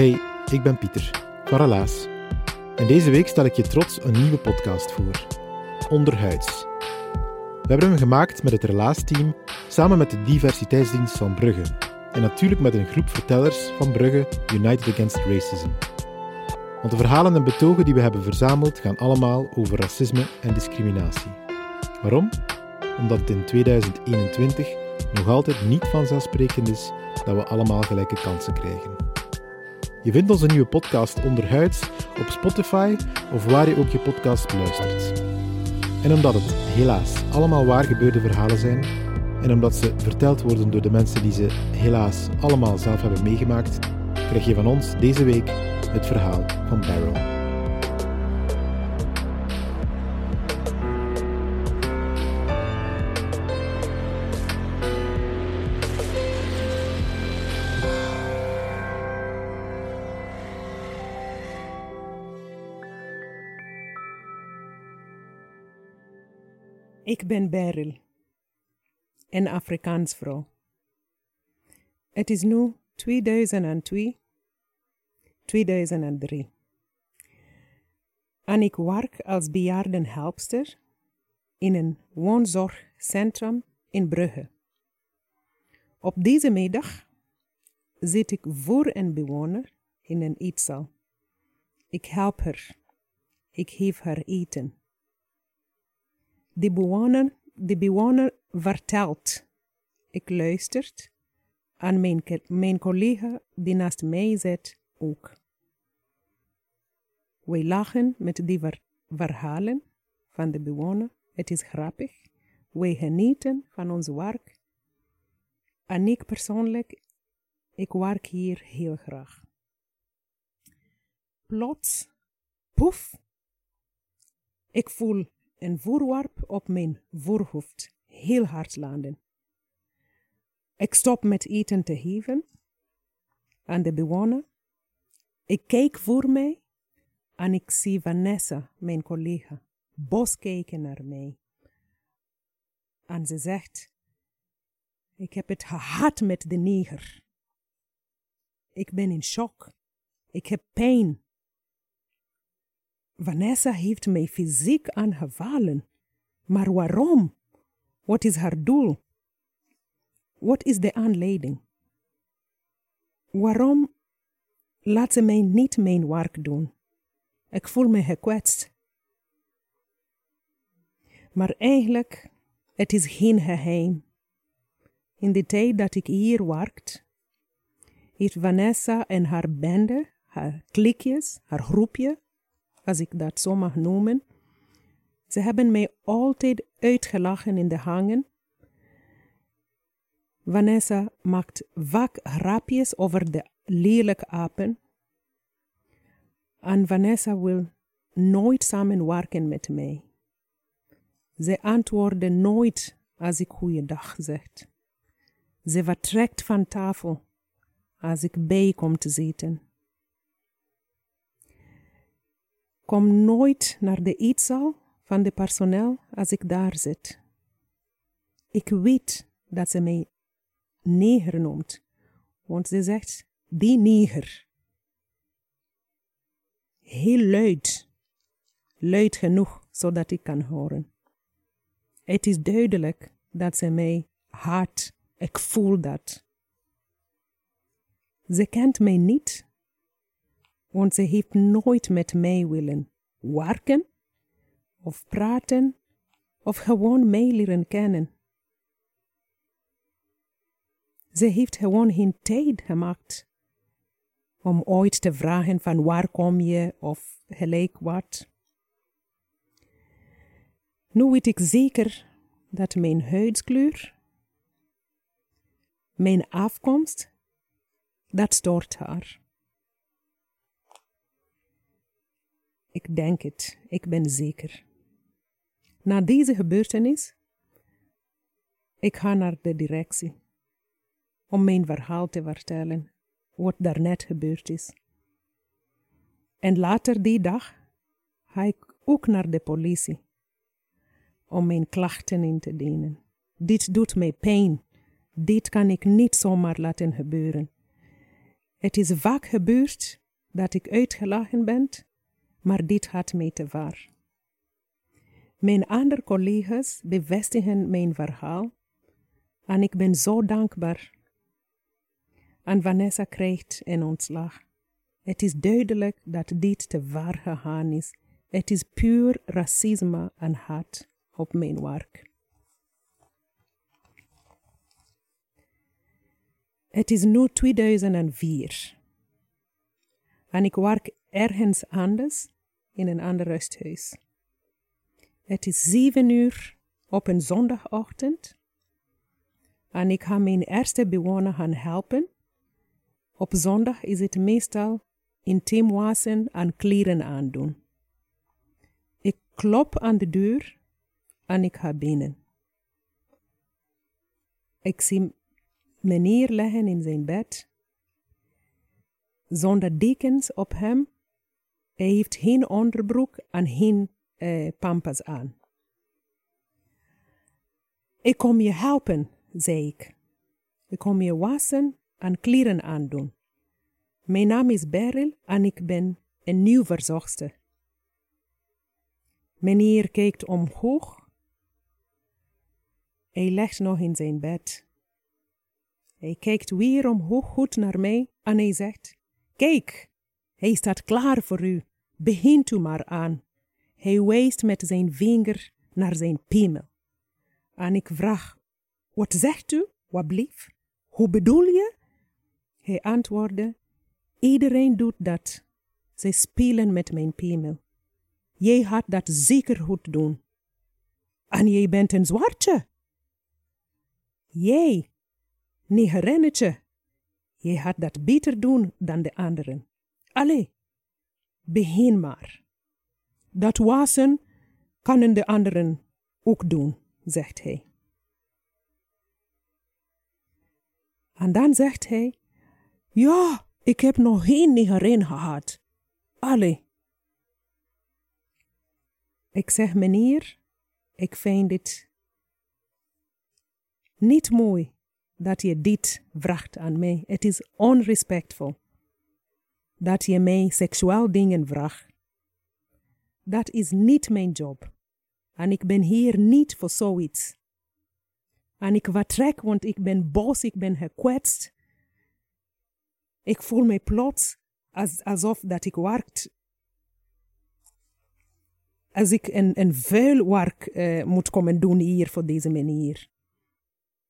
Hey, ik ben Pieter, van Relaas. En deze week stel ik je trots een nieuwe podcast voor. Onderhuids. We hebben hem gemaakt met het Relaas-team, samen met de diversiteitsdienst van Brugge. En natuurlijk met een groep vertellers van Brugge United Against Racism. Want de verhalen en betogen die we hebben verzameld gaan allemaal over racisme en discriminatie. Waarom? Omdat het in 2021 nog altijd niet vanzelfsprekend is dat we allemaal gelijke kansen krijgen. Je vindt onze nieuwe podcast Onderhuids op Spotify of waar je ook je podcast beluistert. En omdat het helaas allemaal waar gebeurde verhalen zijn, en omdat ze verteld worden door de mensen die ze helaas allemaal zelf hebben meegemaakt, krijg je van ons deze week het verhaal van Barrow. Ik ben Beryl, een Afrikaans vrouw. Het is nu 2002, 2003. En ik werk als bejaardenhelpster in een woonzorgcentrum in Brugge. Op deze middag zit ik voor een bewoner in een eetzaal. Ik help haar. Ik geef haar eten. De bewoner, de bewoner vertelt. Ik luistert. En mijn, mijn collega die naast mij zit ook. Wij lachen met die ver- verhalen van de bewoner. Het is grappig. Wij genieten van ons werk. En ik persoonlijk, ik werk hier heel graag. Plots, poef, ik voel een voorwerp op mijn voorhoofd heel hard landen. Ik stop met eten te geven aan de bewoner. Ik kijk voor mij en ik zie Vanessa, mijn collega, bos kijken naar mij. En ze zegt, ik heb het gehad met de neger. Ik ben in shock. Ik heb pijn. Vanessa heeft mij fysiek aangevallen. Maar waarom? Wat is haar doel? Wat is de aanleiding? Waarom laat ze mij niet mijn werk doen? Ik voel me gekwetst. Maar eigenlijk, het is geen geheim. In de tijd dat ik hier werkte, heeft Vanessa en haar bende, haar klikjes, haar groepje, als ik dat zo mag noemen. Ze hebben mij altijd uitgelachen in de hangen. Vanessa maakt vaak grapjes over de lelijke apen. En Vanessa wil nooit samenwerken met mij. Ze antwoorden nooit als ik goeiedag zeg. Ze vertrekt van tafel als ik bij kom te zitten. Kom nooit naar de eetzaal van de personeel als ik daar zit. Ik weet dat ze mij neger noemt, want ze zegt die neger. Heel luid, luid genoeg zodat ik kan horen. Het is duidelijk dat ze mij haat. Ik voel dat. Ze kent mij niet, want ze heeft nooit met mij willen werken, of praten, of gewoon mij leren kennen. Ze heeft gewoon geen tijd gemaakt om ooit te vragen van waar kom je of gelijk wat. Nu weet ik zeker dat mijn huidskleur, mijn afkomst, dat stoort haar. Ik denk het, ik ben zeker. Na deze gebeurtenis, ik ga naar de directie om mijn verhaal te vertellen, wat daarnet gebeurd is. En later die dag ga ik ook naar de politie om mijn klachten in te dienen. Dit doet mij pijn. Dit kan ik niet zomaar laten gebeuren. Het is vaak gebeurd dat ik uitgelachen ben, maar dit gaat mij te ver. Mijn andere collega's bevestigen mijn verhaal en ik ben zo dankbaar. En Vanessa krijgt een ontslag. Het is duidelijk dat dit te ver gegaan is. Het is puur racisme en haat op mijn werk. Het is nu 2004 en ik werk ergens anders in een ander rusthuis. Het is zeven uur op een zondagochtend en ik ga mijn eerste bewoner gaan helpen. Op zondag is het meestal intiem wassen en kleren aandoen. Ik klop aan de deur en ik ga binnen. Ik zie meneer liggen in zijn bed, zonder dekens op hem. Hij heeft geen onderbroek en geen eh, pampas aan. Ik kom je helpen, zei ik. Ik kom je wassen en kleren aandoen. Mijn naam is Beryl en ik ben een nieuw verzorgster. Meneer kijkt omhoog. Hij legt nog in zijn bed. Hij kijkt weer omhoog goed naar mij en hij zegt: Kijk, hij staat klaar voor u. Begint u maar aan. Hij wijst met zijn vinger naar zijn piemel. En ik vraag: Wat zegt u, wat blief? Hoe bedoel je? Hij antwoordde: Iedereen doet dat. Zij spelen met mijn piemel. Jij gaat dat zeker goed doen. En jij bent een zwartje. Jij, negerinnetje. Jij gaat dat beter doen dan de anderen. Allee, begin maar. Dat wassen kunnen de anderen ook doen, zegt hij. En dan zegt hij, ja, ik heb nog geen negerin gehad. Allee. Ik zeg, meneer, ik vind het niet mooi dat je dit vraagt aan mij. Het is onrespectvol dat je mij seksueel dingen vraagt. Dat is niet mijn job. En ik ben hier niet voor zoiets. En ik vertrek, want ik ben boos, ik ben gekwetst. Ik voel me plots als, alsof dat ik werkt. Als ik een, een vuil werk uh, moet komen doen hier voor deze meneer.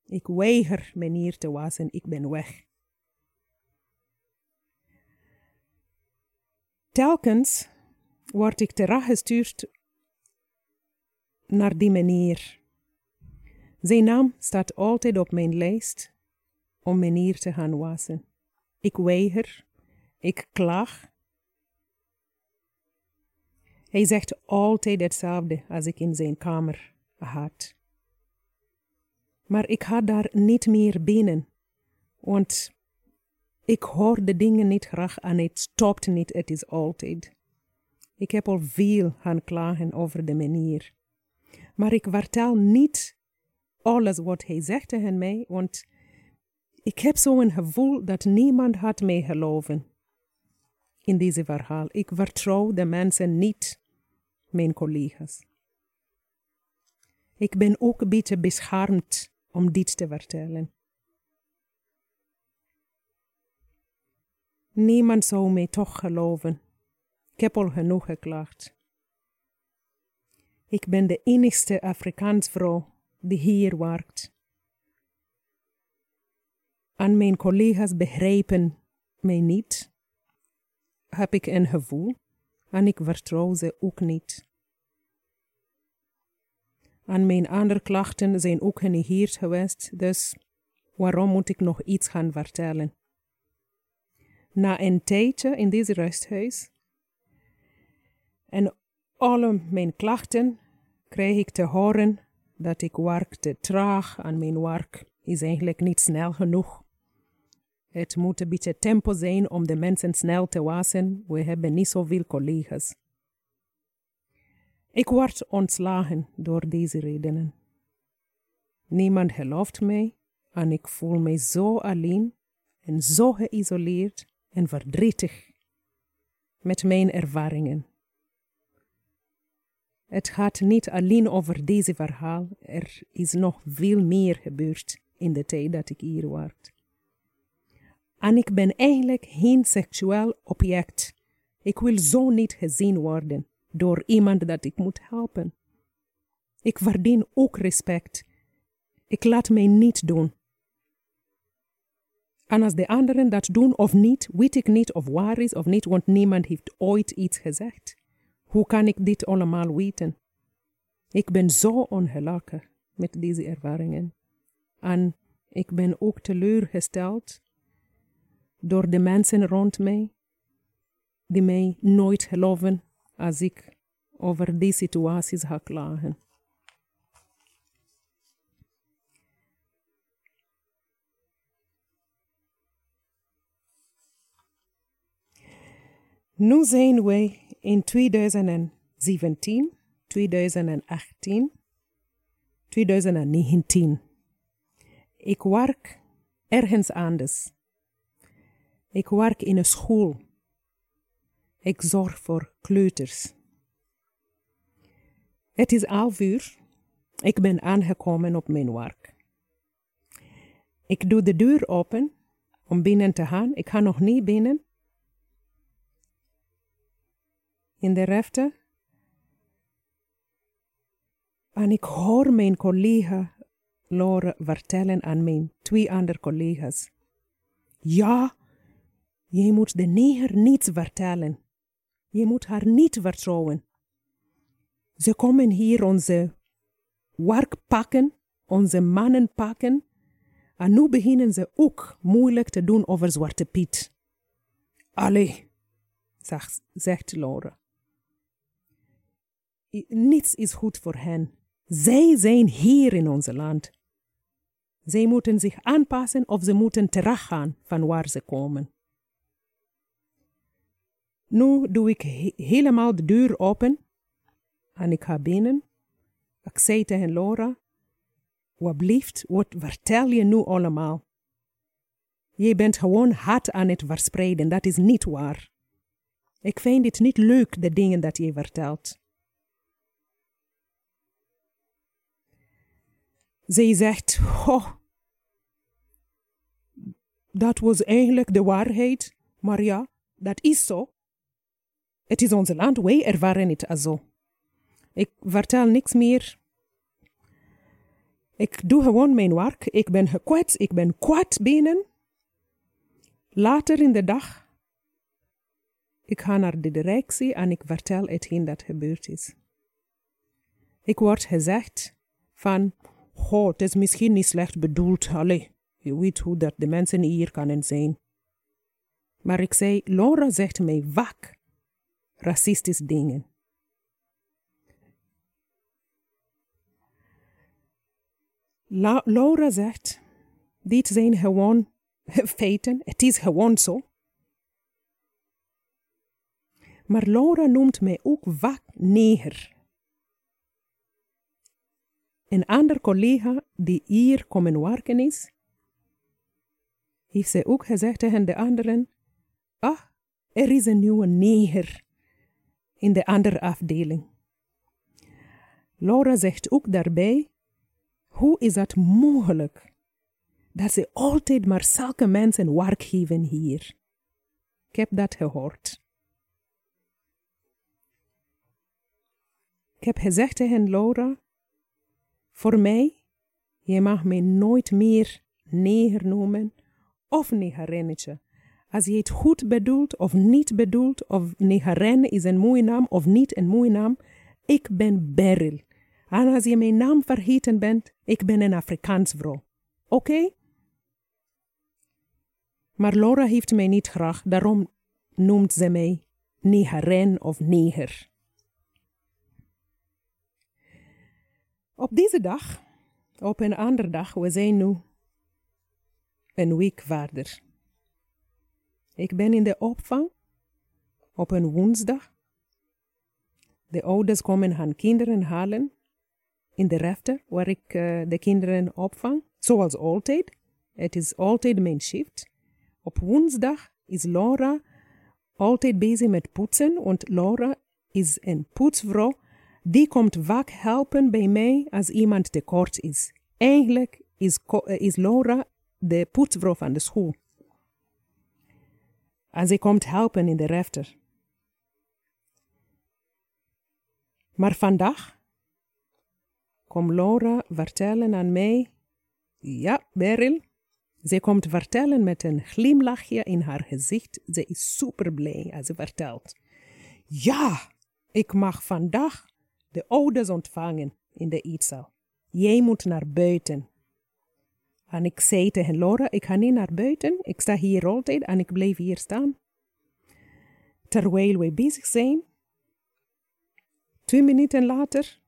Ik weiger meneer te wassen, ik ben weg. Telkens word ik teruggestuurd naar die meneer. Zijn naam staat altijd op mijn lijst om meneer te gaan wassen. Ik weiger, ik klaag. Hij zegt altijd hetzelfde als ik in zijn kamer had. Maar ik ga daar niet meer binnen, want ik hoor de dingen niet graag en het stopt niet, het is altijd. Ik heb al veel gaan klagen over de manier. Maar ik vertel niet alles wat hij zegt tegen mij, want ik heb zo'n gevoel dat niemand had mij geloven in deze verhaal. Ik vertrouw de mensen niet, mijn collega's. Ik ben ook een beetje beschaamd om dit te vertellen. Niemand zou mij toch geloven. Ik heb al genoeg geklaagd. Ik ben de enigste Afrikaans vrouw die hier werkt. En mijn collega's begrijpen mij niet. Heb ik een gevoel en ik vertrouw ze ook niet. En mijn andere klachten zijn ook genegeerd geweest, dus waarom moet ik nog iets gaan vertellen? Na een tijdje in deze rusthuis en alle mijn klachten krijg ik te horen dat ik werk te traag en mijn werk is eigenlijk niet snel genoeg. Het moet een beetje tempo zijn om de mensen snel te wassen. We hebben niet zoveel collega's. Ik word ontslagen door deze redenen. Niemand gelooft mij en ik voel mij zo alleen en zo geïsoleerd en verdrietig met mijn ervaringen. Het gaat niet alleen over deze verhaal, er is nog veel meer gebeurd in de tijd dat ik hier was. En ik ben eigenlijk geen seksueel object. Ik wil zo niet gezien worden door iemand dat ik moet helpen. Ik verdien ook respect. Ik laat mij niet doen. En als de anderen dat doen of niet, weet ik niet of waar is of niet, want niemand heeft ooit iets gezegd. Hoe kan ik dit allemaal weten? Ik ben zo ongelukkig met deze ervaringen. En ik ben ook teleurgesteld door de mensen rond mij, die mij nooit geloven als ik over die situaties ga klagen. Nu zijn wij in 2017, 2018, 2019. Ik werk ergens anders. Ik werk in een school. Ik zorg voor kleuters. Het is half uur. Ik ben aangekomen op mijn werk. Ik doe de deur open om binnen te gaan. Ik ga nog niet binnen. In de refte. En ik hoor mijn collega Lore vertellen aan mijn twee andere collega's. Ja, je moet de neger niets vertellen. Je moet haar niet vertrouwen. Ze komen hier onze werk pakken, onze mannen pakken. En nu beginnen ze ook moeilijk te doen over Zwarte Piet. Allee, zegt Laura. Niets is goed voor hen. Zij zijn hier in ons land. Zij moeten zich aanpassen of ze moeten teruggaan van waar ze komen. Nu doe ik helemaal de deur open en ik ga binnen. Ik zei tegen Laura, wat blieft, wat vertel je nu allemaal? Je bent gewoon haat aan het verspreiden, dat is niet waar. Ik vind het niet leuk, de dingen dat je vertelt. Zij zegt, oh, dat was eigenlijk de waarheid, maar ja, dat is zo. Het is ons land, wij ervaren het zo. Ik vertel niks meer. Ik doe gewoon mijn werk. Ik ben gekwetst, ik ben kwaad binnen. Later in de dag, ik ga naar de directie en ik vertel hetgeen dat gebeurd is. Ik word gezegd van, goh, het is misschien niet slecht bedoeld, allee, je weet hoe dat de mensen hier kunnen zijn. Maar ik zei, Laura zegt mij vaak racistische dingen. La Laura zegt, dit zijn gewoon feiten, het is gewoon zo. Maar Laura noemt mij ook vaak neger. Een ander collega die hier komen werken is, heeft zij ook gezegd tegen de anderen, ah, er is een nieuwe neger in de andere afdeling. Laura zegt ook daarbij, hoe is dat mogelijk dat ze altijd maar zulke mensen werk geven hier? Ik heb dat gehoord. Ik heb gezegd tegen Laura, voor mij, je mag mij nooit meer neger noemen of negerinnetje. Als je het goed bedoelt of niet bedoelt, of negerin is een mooie naam of niet een mooie naam, ik ben Beryl. En als je mijn naam vergeten bent, ik ben een Afrikaans vrouw. Oké? Maar Laura heeft mij niet graag, daarom noemt ze mij negerin of neger. Op deze dag, op een andere dag, we zijn nu een week verder. Ik ben in de opvang op een woensdag. De ouders komen hun kinderen halen in de refter waar ik uh, de kinderen opvang. Zoals altijd. Het is altijd mijn shift. Op woensdag is Laura altijd bezig met poetsen, want Laura is een poetsvrouw. Die komt vaak helpen bij mij als iemand tekort is. Eigenlijk is, is Laura de poetsvrouw van de school. En ze komt helpen in de refter. Maar vandaag komt Laura vertellen aan mij, ja, Beryl, ze komt vertellen met een glimlachje in haar gezicht. Ze is super blij als ze vertelt. Ja, ik mag vandaag de ouders ontvangen in de eetzaal. Jij moet naar buiten. En ik zei tegen Laura, ik ga niet naar buiten. Ik sta hier altijd en ik blijf hier staan. Terwijl we bezig zijn, twee minuten later,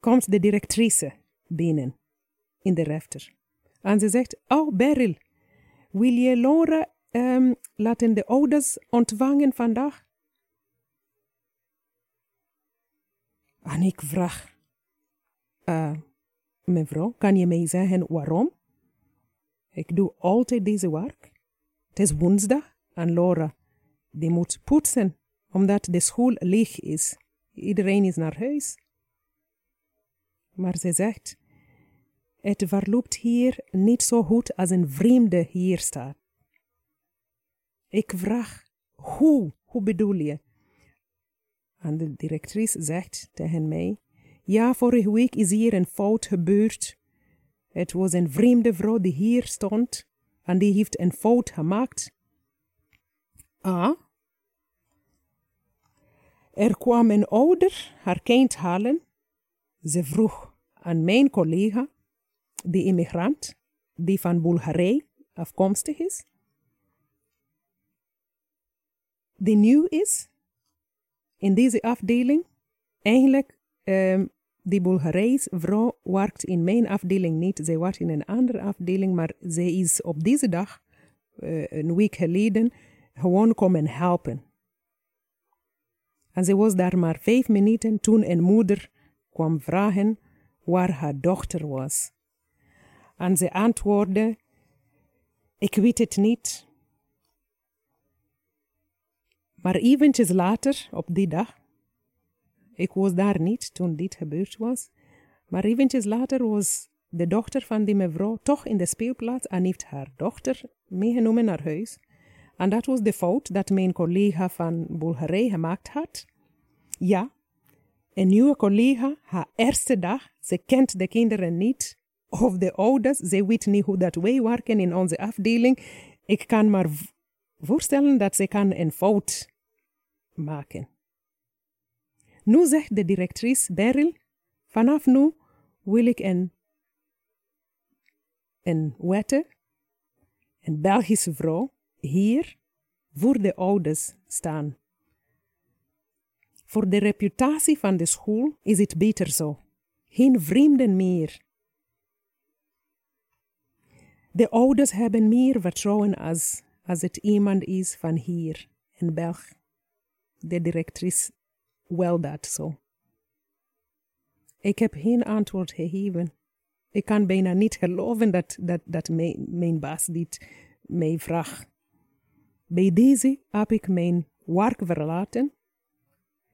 komt de directrice binnen in de refter. En ze zegt, oh Beryl, wil je Laura um, laten de ouders ontvangen vandaag? En ik vraag, uh, mevrouw, kan je mij zeggen waarom? Ik doe altijd deze werk. Het is woensdag en Laura, die moet poetsen, omdat de school leeg is. Iedereen is naar huis. Maar ze zegt, het verloopt hier niet zo goed als een vreemde hier staat. Ik vraag, hoe, hoe bedoel je? En de directrice zegt tegen mij, ja, vorige week is hier een fout gebeurd. Het was een vreemde vrouw die hier stond en die heeft een fout gemaakt. Ah. Er kwam een ouder haar kind halen. Ze vroeg aan mijn collega, die immigrant, die van Bulgarije afkomstig is, die nieuw is in deze afdeling. Eigenlijk Um, die Bulgarijse vrouw werkt in mijn afdeling niet. Zij werkt in een andere afdeling, maar zij is op deze dag, uh, een week geleden, gewoon komen helpen. En ze was daar maar vijf minuten toen een moeder kwam vragen waar haar dochter was. En ze antwoordde, ik weet het niet. Maar eventjes later, op die dag, ik was daar niet toen dit gebeurd was. Maar eventjes later was de dochter van die mevrouw toch in de speelplaats en heeft haar dochter meegenomen naar huis. En dat was de fout dat mijn collega van Bulgarije gemaakt had. Ja, een nieuwe collega, haar eerste dag, ze kent de kinderen niet of de ouders, ze weet niet hoe dat wij werken in onze afdeling. Ik kan maar voorstellen dat ze kan een fout maken. Nu zegt de directrice Beryl, vanaf nu wil ik een, een wette, een Belgische vrouw, hier voor de ouders staan. Voor de reputatie van de school is het beter zo. Geen vreemden meer. De ouders hebben meer vertrouwen als, als het iemand is van hier in België. De directrice wel dat zo. Ik heb geen antwoord gegeven. Ik kan bijna niet geloven dat, dat, dat mijn, baas dit mij vraagt. Bij deze heb ik mijn werk verlaten.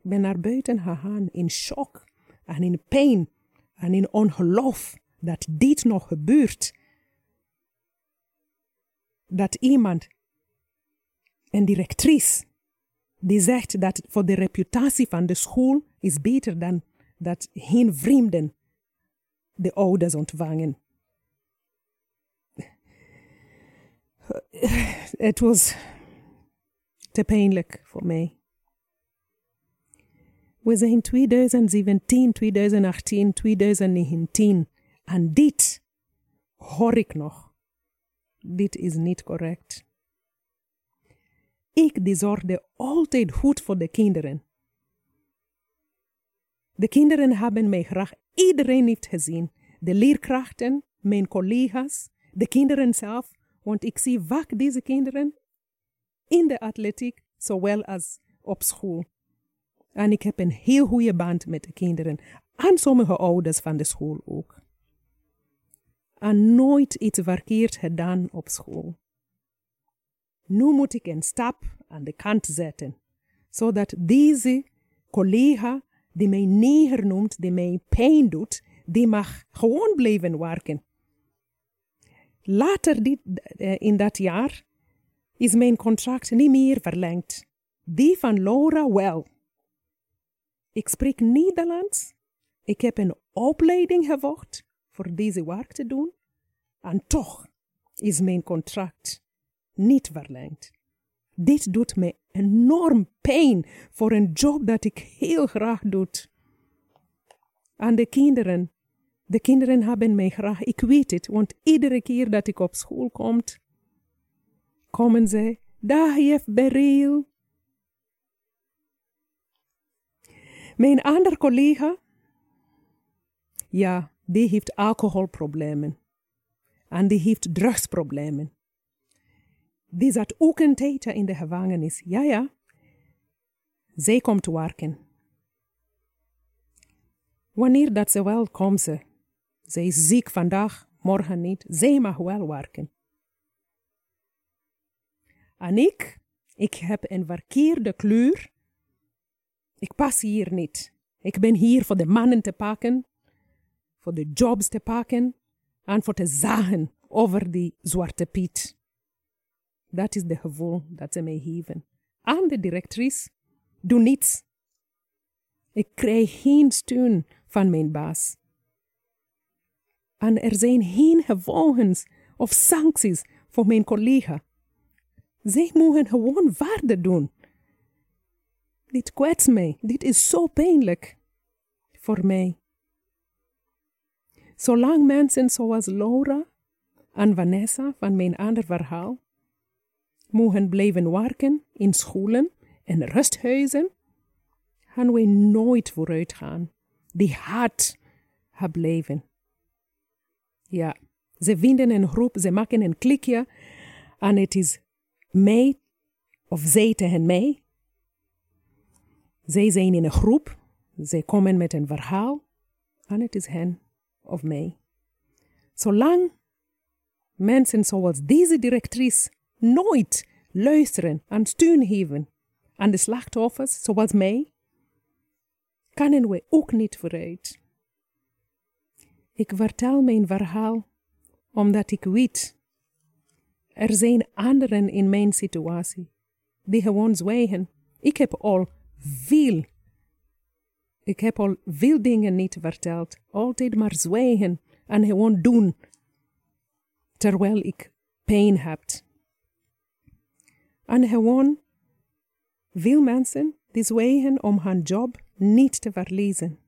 ben naar buiten gegaan in shock en in pijn en in ongeloof dat dit nog gebeurt. Dat iemand een directrice die zegt dat voor de reputatie van de school is beter dan dat geen vreemden de ouders ontvangen. Het was te pijnlijk voor mij. We zijn 2017, 2018, 2019 en dit hoor ik nog. Dit is niet correct. Ik die zorgde altijd goed voor de kinderen. De kinderen hebben mij graag. Iedereen heeft gezien. De leerkrachten, mijn collega's, de kinderen zelf. Want ik zie vaak deze kinderen in de atletiek, zowel als op school. En ik heb een heel goede band met de kinderen. En sommige ouders van de school ook. En nooit iets verkeerd gedaan op school. Nu moet ik een stap aan de kant zetten, zodat deze collega die mij neger noemt, die mij pijn doet, die mag gewoon blijven werken. Later dit, eh, in dat jaar is mijn contract niet meer verlengd. Die van Laura wel. Ik spreek Nederlands. Ik heb een opleiding gevolgd voor deze werk te doen. En toch is mijn contract niet verlengd. Dit doet me enorm pijn voor een job dat ik heel graag doe. Aan de kinderen. De kinderen hebben mij graag, ik weet het, want iedere keer dat ik op school kom, komen ze, dag jef Beryl. Mijn andere collega, ja, die heeft alcoholproblemen. En die heeft drugsproblemen. Die zat ook een tijdje in de gevangenis. Ja, ja. Zij komt werken. Wanneer dat ze wel komt ze. Zij is ziek vandaag, morgen niet. Zij mag wel werken. En ik, ik heb een verkeerde kleur. Ik pas hier niet. Ik ben hier voor de mannen te pakken, voor de jobs te pakken en voor te zagen over die zwarte piet. Dat is de gevoel dat ze mij geven. Aan de directrice, doe niets. Ik krijg geen steun van mijn baas. En er zijn geen gevolgen of sancties voor mijn collega. Zij mogen gewoon waarde doen. Dit kwetst mij. Dit is zo pijnlijk voor mij. Zolang mensen zoals Laura en Vanessa van mijn ander verhaal mogen blijven werken in scholen en rusthuizen, gaan we nooit vooruit gaan. Die haat gaat blijven. Ja, ze vinden een groep, ze maken een klikje en het is mij of zij tegen mij. Zij zijn in een groep, zij komen met een verhaal en het is hen of mij. Zolang mensen zoals deze directrice nooit luisteren en steun geven aan de slachtoffers zoals mij, kunnen we ook niet vooruit. Ik vertel mijn verhaal omdat ik weet, er zijn anderen in mijn situatie die gewoon zwijgen. Ik heb al veel, ik heb al veel dingen niet verteld, altijd maar zwijgen en gewoon doen, terwijl ik pijn heb. En gewoon veel mensen die zwijgen om hun job niet te verliezen.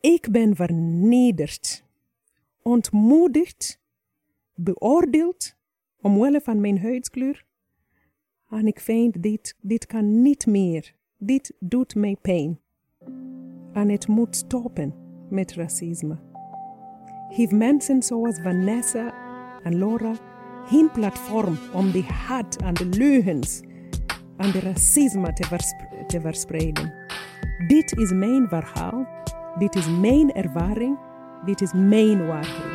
Ik ben vernederd, ontmoedigd, beoordeeld omwille van mijn huidskleur. En ik vind dit, dit kan niet meer. Dit doet mij pijn. En het moet stoppen met racisme. Geef mensen zoals Vanessa en Laura geen platform om de haat en de leugens en de racisme te, te verspreiden. Dit is mijn verhaal, dit is mijn ervaring, dit is mijn waarheid.